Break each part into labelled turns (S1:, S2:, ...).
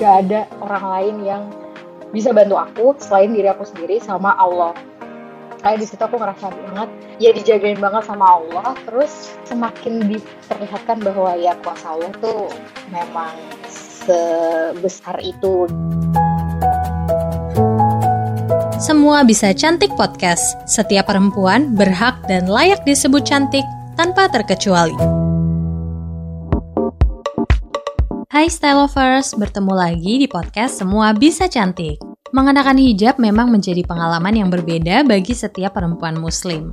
S1: gak ada orang lain yang bisa bantu aku selain diri aku sendiri sama Allah kayak di situ aku ngerasa banget ya dijagain banget sama Allah terus semakin diperlihatkan bahwa ya kuasa Allah tuh memang sebesar itu
S2: Semua bisa cantik podcast. Setiap perempuan berhak dan layak disebut cantik tanpa terkecuali. Hai Style Lovers, bertemu lagi di podcast Semua Bisa Cantik. Mengenakan hijab memang menjadi pengalaman yang berbeda bagi setiap perempuan muslim.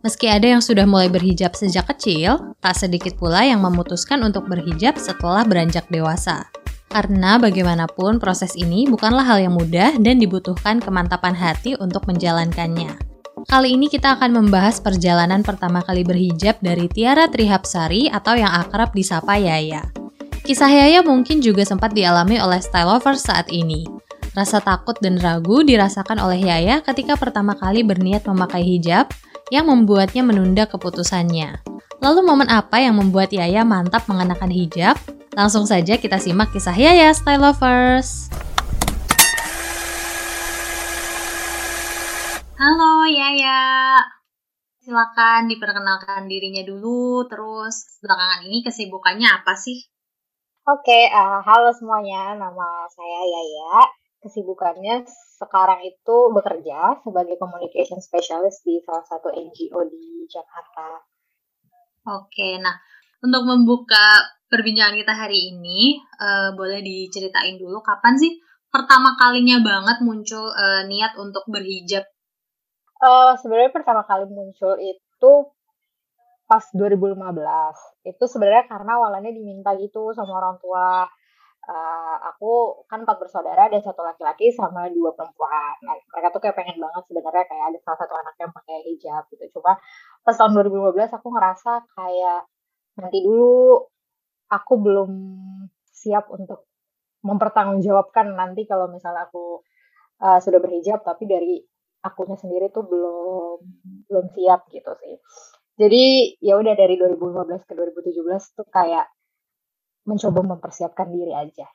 S2: Meski ada yang sudah mulai berhijab sejak kecil, tak sedikit pula yang memutuskan untuk berhijab setelah beranjak dewasa. Karena bagaimanapun proses ini bukanlah hal yang mudah dan dibutuhkan kemantapan hati untuk menjalankannya. Kali ini kita akan membahas perjalanan pertama kali berhijab dari Tiara Trihapsari atau yang akrab disapa Yaya. Kisah Yaya mungkin juga sempat dialami oleh style lovers saat ini. Rasa takut dan ragu dirasakan oleh Yaya ketika pertama kali berniat memakai hijab yang membuatnya menunda keputusannya. Lalu momen apa yang membuat Yaya mantap mengenakan hijab Langsung saja kita simak kisah Yaya Style Lovers. Halo Yaya, silakan diperkenalkan dirinya dulu, terus belakangan ini kesibukannya apa sih?
S1: Oke, okay, uh, halo semuanya, nama saya Yaya. Kesibukannya sekarang itu bekerja sebagai communication specialist di salah satu NGO di Jakarta.
S2: Oke, nah untuk membuka perbincangan kita hari ini, uh, boleh diceritain dulu kapan sih pertama kalinya banget muncul uh, niat untuk berhijab?
S1: Uh, sebenarnya pertama kali muncul itu pas 2015. Itu sebenarnya karena awalnya diminta gitu sama orang tua. Uh, aku kan empat bersaudara dan satu laki-laki sama dua perempuan. Nah, mereka tuh kayak pengen banget sebenarnya kayak ada salah satu anak yang pakai hijab gitu. Cuma pas tahun 2015 aku ngerasa kayak nanti dulu aku belum siap untuk mempertanggungjawabkan nanti kalau misalnya aku uh, sudah berhijab tapi dari akunya sendiri tuh belum belum siap gitu sih. Jadi ya udah dari 2015 ke 2017 tuh kayak mencoba mempersiapkan diri aja.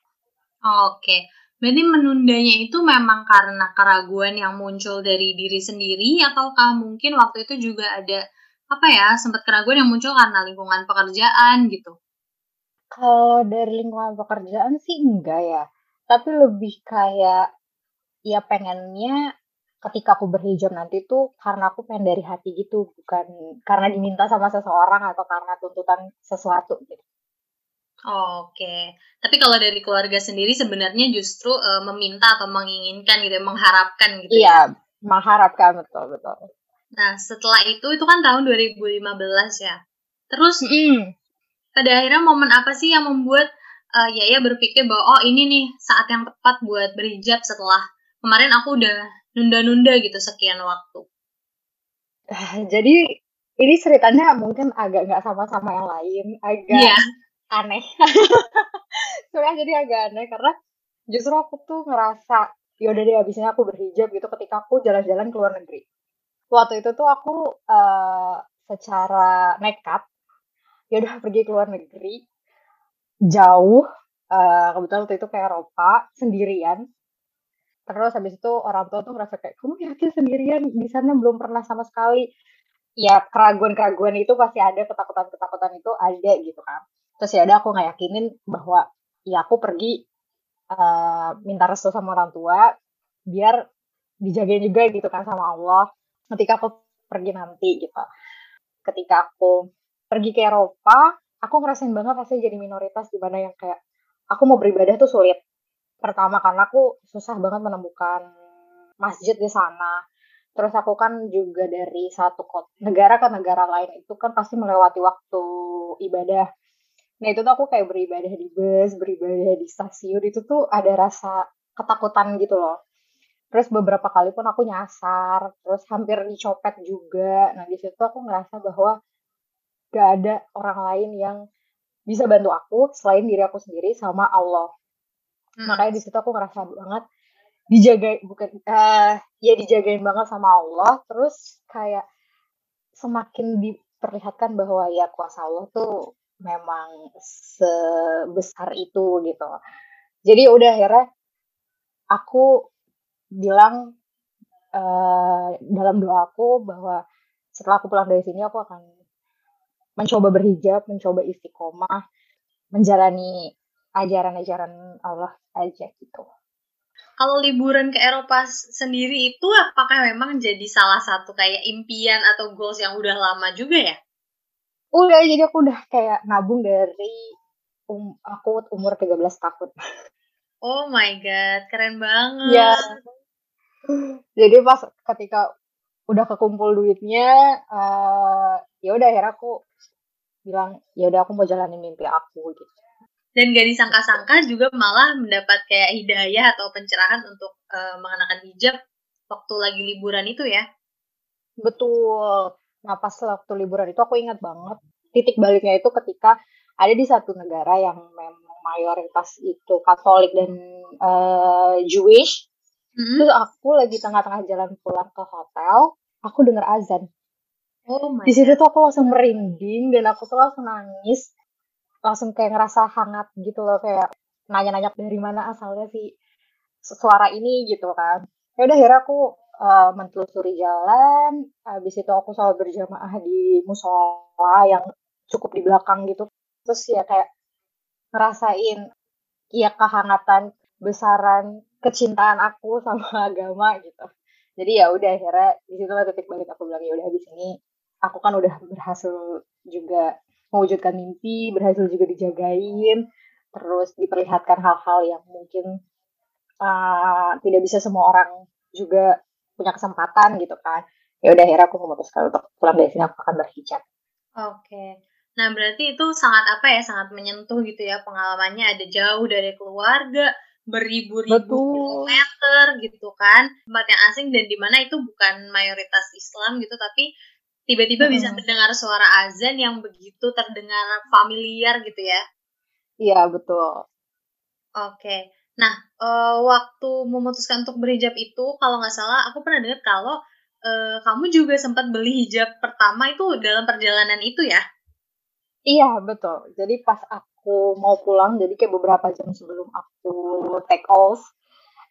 S2: Oke. Berarti menundanya itu memang karena keraguan yang muncul dari diri sendiri ataukah mungkin waktu itu juga ada apa ya sempat keraguan yang muncul karena lingkungan pekerjaan gitu?
S1: Kalau dari lingkungan pekerjaan sih enggak ya, tapi lebih kayak, ya pengennya ketika aku berhijab nanti tuh karena aku pengen dari hati gitu, bukan karena diminta sama seseorang atau karena tuntutan sesuatu gitu.
S2: Oke, tapi kalau dari keluarga sendiri sebenarnya justru uh, meminta atau menginginkan gitu, mengharapkan gitu.
S1: Iya, ya? mengharapkan betul betul.
S2: Nah, setelah itu itu kan tahun 2015 ya. Terus mm pada akhirnya momen apa sih yang membuat uh, Yaya berpikir bahwa oh ini nih saat yang tepat buat berhijab setelah kemarin aku udah nunda-nunda gitu sekian waktu.
S1: Jadi ini ceritanya mungkin agak nggak sama-sama yang lain, agak yeah. aneh. Soalnya jadi agak aneh karena justru aku tuh ngerasa ya udah deh abisnya aku berhijab gitu ketika aku jalan-jalan ke luar negeri. Waktu itu tuh aku uh, secara nekat ya udah pergi ke luar negeri jauh uh, kebetulan waktu itu ke Eropa sendirian terus habis itu orang tua tuh merasa kayak kamu yakin sendirian? Di sana belum pernah sama sekali. Ya keraguan-keraguan itu pasti ada ketakutan-ketakutan itu ada gitu kan. Terus ya udah aku nggak yakinin bahwa ya aku pergi uh, minta restu sama orang tua biar dijagain juga gitu kan sama Allah ketika aku pergi nanti gitu. Ketika aku pergi ke Eropa, aku ngerasain banget rasanya jadi minoritas di mana yang kayak aku mau beribadah tuh sulit. Pertama karena aku susah banget menemukan masjid di sana. Terus aku kan juga dari satu negara ke negara lain itu kan pasti melewati waktu ibadah. Nah itu tuh aku kayak beribadah di bus, beribadah di stasiun, itu tuh ada rasa ketakutan gitu loh. Terus beberapa kali pun aku nyasar, terus hampir dicopet juga. Nah di situ aku ngerasa bahwa gak ada orang lain yang bisa bantu aku selain diri aku sendiri sama Allah. Hmm. Makanya di situ aku ngerasa banget dijaga bukan uh, ya dijagain banget sama Allah terus kayak semakin diperlihatkan bahwa ya kuasa Allah tuh memang sebesar itu gitu. jadi udah akhirnya aku bilang uh, dalam doaku bahwa setelah aku pulang dari sini aku akan mencoba berhijab, mencoba istiqomah, menjalani ajaran-ajaran Allah aja gitu.
S2: Kalau liburan ke Eropa sendiri itu apakah memang jadi salah satu kayak impian atau goals yang udah lama juga ya?
S1: Udah, jadi aku udah kayak nabung dari um, aku umur 13 tahun.
S2: Oh my god, keren banget.
S1: Ya. Jadi pas ketika udah kekumpul duitnya, uh, ya udah akhirnya aku bilang ya udah aku mau jalanin mimpi aku gitu
S2: dan gak disangka-sangka juga malah mendapat kayak hidayah atau pencerahan untuk uh, mengenakan hijab waktu lagi liburan itu ya.
S1: Betul. Nah pas waktu liburan itu aku ingat banget titik baliknya itu ketika ada di satu negara yang memang mayoritas itu Katolik dan uh, Jewish. Mm-hmm. terus aku lagi tengah-tengah jalan pulang ke hotel aku dengar azan. Oh my di situ tuh aku langsung merinding dan aku tuh langsung nangis langsung kayak ngerasa hangat gitu loh kayak nanya-nanya dari mana asalnya sih suara ini gitu kan. Ya udah akhirnya aku uh, mentelusuri jalan habis itu aku selalu berjamaah di musola yang cukup di belakang gitu. Terus ya kayak ngerasain ya kehangatan besaran kecintaan aku sama agama gitu. Jadi ya udah akhirnya di situ titik balik aku bilang ya udah habis ini aku kan udah berhasil juga mewujudkan mimpi, berhasil juga dijagain, terus diperlihatkan hal-hal yang mungkin uh, tidak bisa semua orang juga punya kesempatan gitu kan. Ya udah akhirnya aku memutuskan untuk pulang dari sini aku akan berhijab.
S2: Oke. Okay. Nah, berarti itu sangat apa ya? Sangat menyentuh gitu ya pengalamannya ada jauh dari keluarga, beribu-ribu kilometer gitu kan. Tempat yang asing dan di mana itu bukan mayoritas Islam gitu tapi tiba-tiba hmm. bisa mendengar suara azan yang begitu terdengar familiar gitu ya.
S1: Iya, betul.
S2: Oke. Nah, uh, waktu memutuskan untuk berhijab itu, kalau nggak salah, aku pernah dengar kalau uh, kamu juga sempat beli hijab pertama itu dalam perjalanan itu ya?
S1: Iya, betul. Jadi pas aku mau pulang, jadi kayak beberapa jam sebelum aku take off,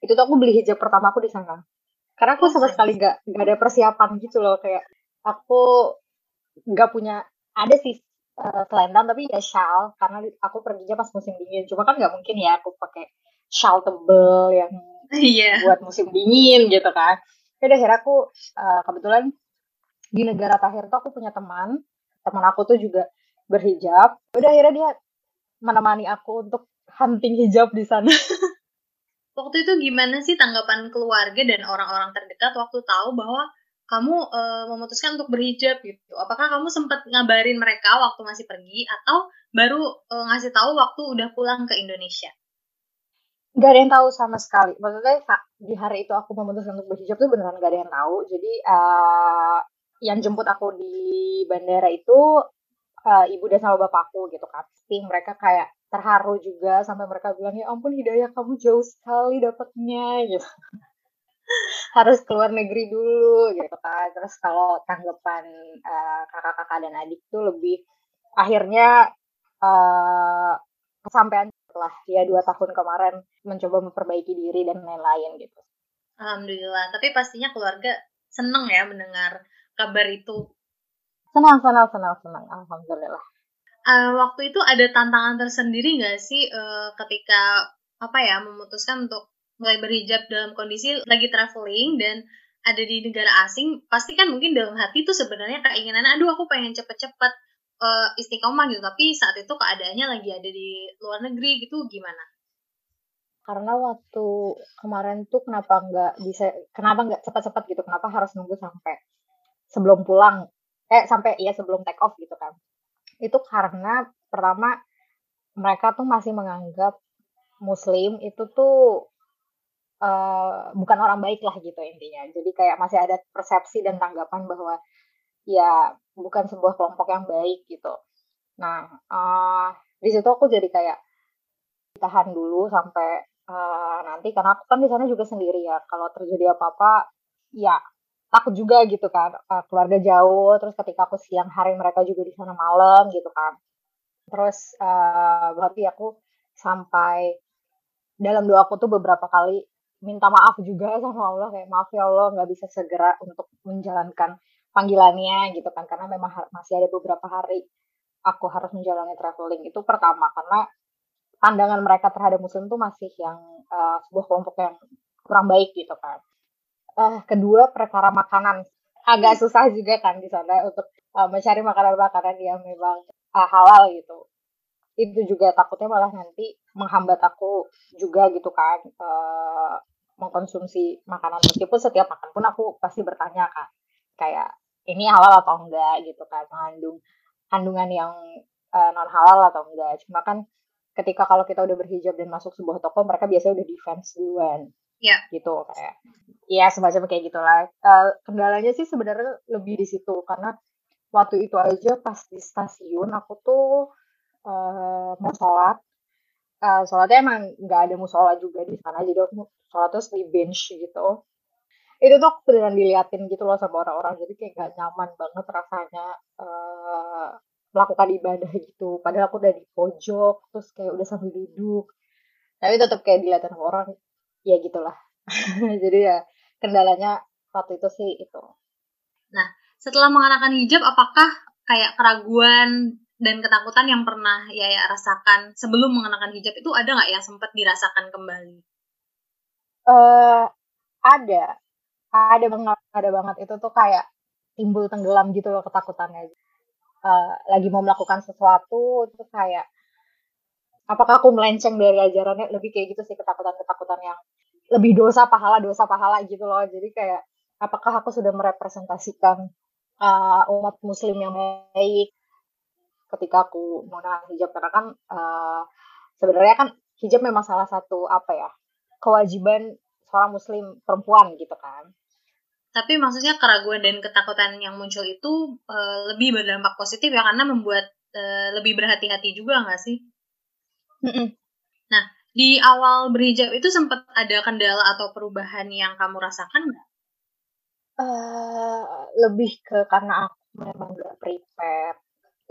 S1: itu tuh aku beli hijab pertama aku di sana. Karena aku sama sekali nggak nggak ada persiapan gitu loh, kayak aku nggak punya ada sih uh, selendang tapi ya shawl karena aku perginya pas musim dingin. Cuma kan nggak mungkin ya aku pakai shawl tebel yang yeah. buat musim dingin gitu kan. Ya udah akhirnya aku uh, kebetulan di negara Tahir tuh aku punya teman. Teman aku tuh juga berhijab. Ya udah akhirnya dia menemani aku untuk hunting hijab di sana.
S2: Waktu itu gimana sih tanggapan keluarga dan orang-orang terdekat? Waktu tahu bahwa kamu uh, memutuskan untuk berhijab gitu. Apakah kamu sempat ngabarin mereka waktu masih pergi atau baru uh, ngasih tahu waktu udah pulang ke Indonesia?
S1: Gak ada yang tahu sama sekali. Maksudnya di hari itu aku memutuskan untuk berhijab tuh beneran gak ada yang tahu. Jadi uh, yang jemput aku di bandara itu uh, ibu dan sama bapakku gitu kan. Pasti mereka kayak terharu juga sampai mereka bilang ya ampun hidayah kamu jauh sekali dapatnya gitu harus keluar negeri dulu gitu kan. Terus kalau tanggapan uh, kakak-kakak dan adik tuh lebih akhirnya uh, kesampaian setelah ya dua tahun kemarin mencoba memperbaiki diri dan lain-lain gitu.
S2: Alhamdulillah. Tapi pastinya keluarga seneng ya mendengar kabar itu.
S1: Senang senang senang senang. Alhamdulillah.
S2: Uh, waktu itu ada tantangan tersendiri nggak sih uh, ketika apa ya memutuskan untuk mulai berhijab dalam kondisi lagi traveling dan ada di negara asing, pasti kan mungkin dalam hati tuh sebenarnya keinginan, aduh aku pengen cepet-cepet uh, istiqomah gitu, tapi saat itu keadaannya lagi ada di luar negeri gitu, gimana?
S1: Karena waktu kemarin tuh kenapa nggak bisa, kenapa nggak cepat-cepat gitu, kenapa harus nunggu sampai sebelum pulang, eh sampai ya sebelum take off gitu kan? Itu karena pertama mereka tuh masih menganggap Muslim itu tuh uh, bukan orang baik lah gitu intinya. Jadi kayak masih ada persepsi dan tanggapan bahwa ya bukan sebuah kelompok yang baik gitu. Nah, uh, di situ aku jadi kayak tahan dulu sampai uh, nanti karena aku kan di sana juga sendiri ya. Kalau terjadi apa-apa, ya takut juga gitu kan. Uh, keluarga jauh, terus ketika aku siang hari mereka juga di sana malam gitu kan. Terus uh, berarti aku sampai dalam doa aku tuh beberapa kali minta maaf juga sama Allah kayak maaf ya Allah nggak bisa segera untuk menjalankan panggilannya gitu kan. Karena memang masih ada beberapa hari aku harus menjalani traveling itu pertama karena pandangan mereka terhadap muslim tuh masih yang uh, sebuah kelompok yang kurang baik gitu kan. Uh, kedua perkara makanan. Agak susah juga kan di sana untuk uh, mencari makanan-makanan yang memang uh, halal gitu. Itu juga takutnya malah nanti menghambat aku juga gitu kan. Uh, mengkonsumsi makanan meskipun setiap makan pun aku pasti bertanya kan kayak ini halal atau enggak? gitu kan mengandung kandungan yang uh, non halal atau enggak. Cuma kan ketika kalau kita udah berhijab dan masuk sebuah toko mereka biasanya udah defense duluan.
S2: Ya.
S1: gitu kayak ya semacam kayak gitulah. Uh, kendalanya sih sebenarnya lebih di situ karena waktu itu aja pas di stasiun aku tuh uh, mau sholat uh, sholatnya emang nggak ada musola juga di sana jadi aku sholat terus di bench gitu. Itu tuh beneran diliatin gitu loh sama orang-orang jadi kayak gak nyaman banget rasanya uh, melakukan ibadah gitu. Padahal aku udah di pojok terus kayak udah sambil duduk. Tapi tetap kayak diliatin sama orang ya gitulah. Jadi ya kendalanya waktu itu sih itu.
S2: Nah setelah mengenakan hijab apakah kayak keraguan dan ketakutan yang pernah ya, ya rasakan sebelum mengenakan hijab itu ada nggak yang sempat dirasakan kembali?
S1: Uh, ada, ada banget, ada banget. Itu tuh kayak timbul tenggelam gitu loh ketakutannya. Uh, lagi mau melakukan sesuatu itu kayak apakah aku melenceng dari ajarannya? Lebih kayak gitu sih ketakutan-ketakutan yang lebih dosa pahala dosa pahala gitu loh. Jadi kayak apakah aku sudah merepresentasikan uh, umat muslim yang baik ketika aku menggunakan hijab karena kan uh, sebenarnya kan hijab memang salah satu apa ya kewajiban seorang muslim perempuan gitu kan
S2: tapi maksudnya keraguan dan ketakutan yang muncul itu uh, lebih berdampak positif ya karena membuat uh, lebih berhati-hati juga nggak sih?
S1: Mm-mm.
S2: Nah di awal berhijab itu sempat ada kendala atau perubahan yang kamu rasakan nggak?
S1: Uh, lebih ke karena aku memang nggak prepare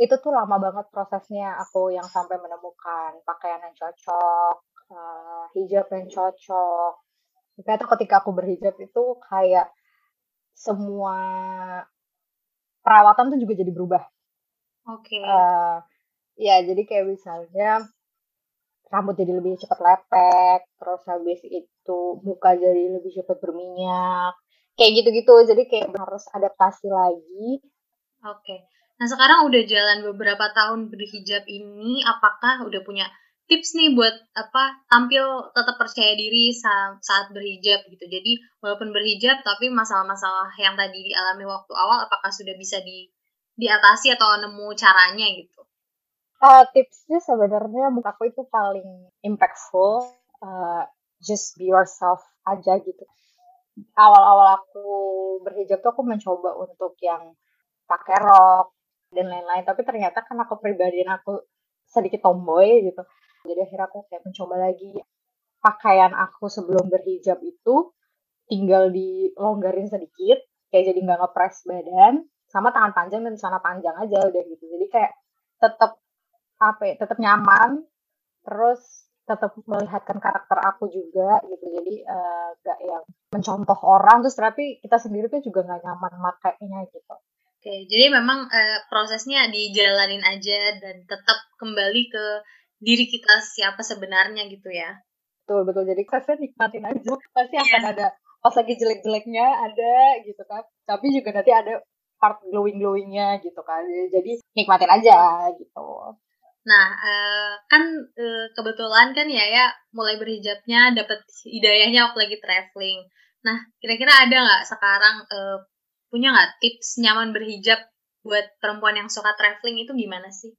S1: itu tuh lama banget prosesnya aku yang sampai menemukan pakaian yang cocok, uh, hijab yang cocok. Ternyata ketika aku berhijab itu kayak semua perawatan tuh juga jadi berubah.
S2: Oke. Okay.
S1: Uh, ya jadi kayak misalnya rambut jadi lebih cepat lepek, terus habis itu muka jadi lebih cepat berminyak, kayak gitu-gitu. Jadi kayak harus adaptasi lagi.
S2: Oke. Okay. Nah sekarang udah jalan beberapa tahun berhijab ini, apakah udah punya tips nih buat apa tampil tetap percaya diri saat, saat berhijab gitu. Jadi walaupun berhijab tapi masalah-masalah yang tadi dialami waktu awal apakah sudah bisa di diatasi atau nemu caranya gitu?
S1: Uh, tipsnya sebenarnya menurut aku itu paling impactful. Uh, just be yourself aja gitu. Awal-awal aku berhijab tuh aku mencoba untuk yang pakai rok, dan lain-lain. Tapi ternyata aku pribadi aku sedikit tomboy gitu. Jadi akhirnya aku kayak mencoba lagi pakaian aku sebelum berhijab itu tinggal dilonggarin sedikit kayak jadi nggak ngepres badan sama tangan panjang dan celana panjang aja udah gitu. Jadi kayak tetap apa ya tetap nyaman terus tetap melihatkan karakter aku juga gitu. Jadi uh, gak yang mencontoh orang terus tapi kita sendiri tuh juga nggak nyaman makainya gitu
S2: Oke, jadi memang uh, prosesnya dijalanin aja dan tetap kembali ke diri kita siapa sebenarnya gitu ya.
S1: Betul, betul. Jadi saya nikmatin aja. Pasti yeah. akan ada pas lagi jelek-jeleknya ada gitu kan. Tapi juga nanti ada part glowing-glowingnya gitu kan. Jadi nikmatin aja gitu.
S2: Nah, uh, kan uh, kebetulan kan ya ya mulai berhijabnya dapat hidayahnya waktu lagi traveling. Nah, kira-kira ada nggak sekarang uh, punya nggak tips nyaman berhijab buat perempuan yang suka traveling itu gimana sih?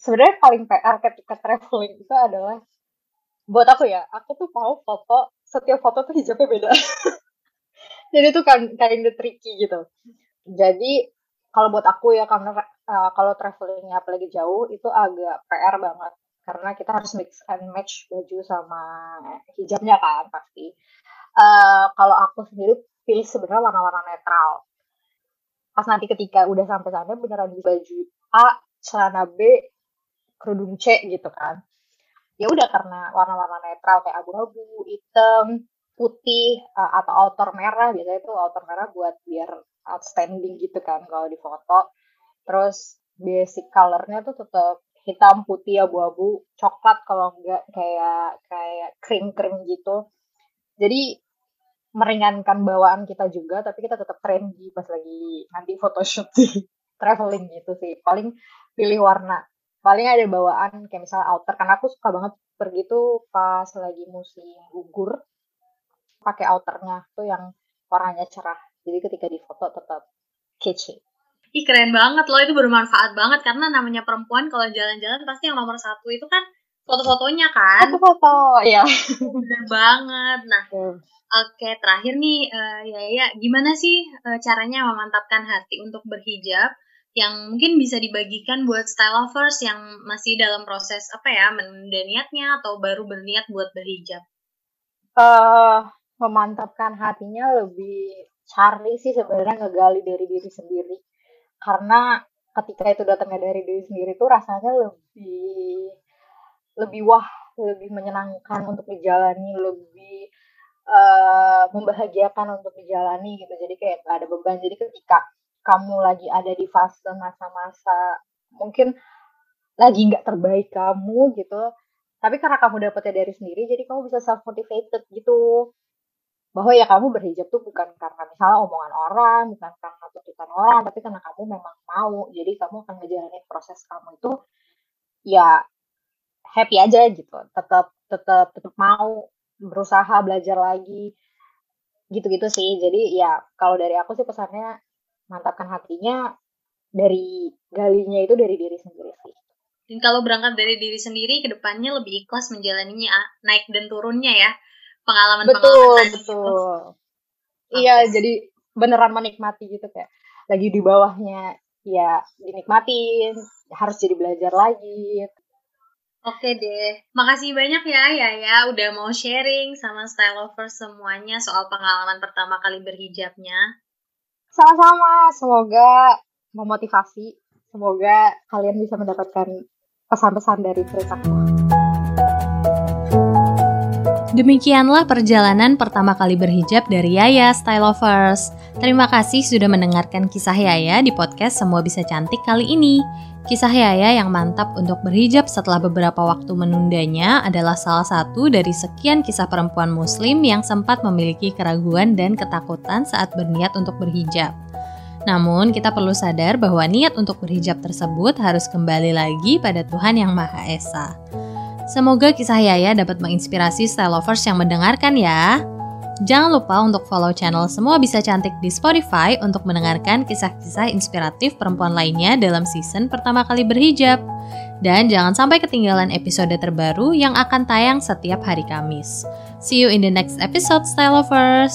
S1: Sebenarnya paling PR ketika traveling itu adalah buat aku ya, aku tuh mau foto, setiap foto tuh hijabnya beda. Jadi itu kan kind of tricky gitu. Jadi kalau buat aku ya karena uh, kalau travelingnya apalagi jauh itu agak PR banget karena kita harus mix and match baju sama hijabnya kan pasti. Uh, kalau aku sendiri pilih sebenarnya warna-warna netral. Pas nanti ketika udah sampai sana beneran di baju A, celana B, kerudung C gitu kan. ya udah karena warna-warna netral kayak abu-abu hitam putih atau outer merah biasanya itu outer merah buat biar outstanding gitu kan kalau di foto terus basic colornya tuh tetap hitam putih abu-abu coklat kalau enggak kayak kayak krim krim gitu jadi meringankan bawaan kita juga tapi kita tetap trendy pas lagi nanti photoshoot di traveling gitu sih paling pilih warna paling ada bawaan kayak misalnya outer karena aku suka banget pergi tuh pas lagi musim gugur pakai outernya tuh yang warnanya cerah. Jadi ketika di foto tetap kece.
S2: Ih keren banget loh, itu bermanfaat banget karena namanya perempuan kalau jalan-jalan pasti yang nomor satu itu kan foto-fotonya kan.
S1: Foto-foto, ya.
S2: Bener banget. Nah, hmm. oke okay, terakhir nih, uh, ya ya, gimana sih uh, caranya memantapkan hati untuk berhijab yang mungkin bisa dibagikan buat style lovers yang masih dalam proses apa ya menunda niatnya atau baru berniat buat berhijab?
S1: Uh, memantapkan hatinya lebih cari sih sebenarnya ngegali dari diri sendiri karena ketika itu datangnya dari diri sendiri tuh rasanya lebih lebih wah lebih menyenangkan untuk dijalani lebih uh, membahagiakan untuk dijalani gitu. Jadi kayak gak ada beban. Jadi ketika kamu lagi ada di fase masa-masa mungkin lagi nggak terbaik kamu gitu tapi karena kamu dapetnya dari sendiri jadi kamu bisa self motivated gitu. Bahwa ya kamu berhijab tuh bukan karena misalnya omongan orang, bukan karena tuntutan orang, tapi karena kamu memang mau. Jadi kamu akan ngejalanin proses kamu itu ya happy aja gitu. Tetap tetap tetap mau berusaha belajar lagi gitu-gitu sih. Jadi ya kalau dari aku sih pesannya mantapkan hatinya dari galinya itu dari diri sendiri sih.
S2: Dan kalau berangkat dari diri sendiri, ke depannya lebih ikhlas menjalaninya naik dan turunnya ya pengalaman
S1: betul pengalaman betul okay. iya jadi beneran menikmati gitu kayak lagi di bawahnya ya dinikmatin harus jadi belajar lagi
S2: Oke deh, makasih banyak ya ya ya udah mau sharing sama style lovers semuanya soal pengalaman pertama kali berhijabnya.
S1: Sama-sama, semoga memotivasi, semoga kalian bisa mendapatkan pesan-pesan dari ceritaku.
S2: Demikianlah perjalanan pertama kali berhijab dari Yaya Style Lovers. Terima kasih sudah mendengarkan kisah Yaya di podcast Semua Bisa Cantik kali ini. Kisah Yaya yang mantap untuk berhijab setelah beberapa waktu menundanya adalah salah satu dari sekian kisah perempuan muslim yang sempat memiliki keraguan dan ketakutan saat berniat untuk berhijab. Namun, kita perlu sadar bahwa niat untuk berhijab tersebut harus kembali lagi pada Tuhan Yang Maha Esa. Semoga kisah Yaya dapat menginspirasi style lovers yang mendengarkan ya. Jangan lupa untuk follow channel Semua Bisa Cantik di Spotify untuk mendengarkan kisah-kisah inspiratif perempuan lainnya dalam season pertama kali berhijab. Dan jangan sampai ketinggalan episode terbaru yang akan tayang setiap hari Kamis. See you in the next episode, Style Lovers!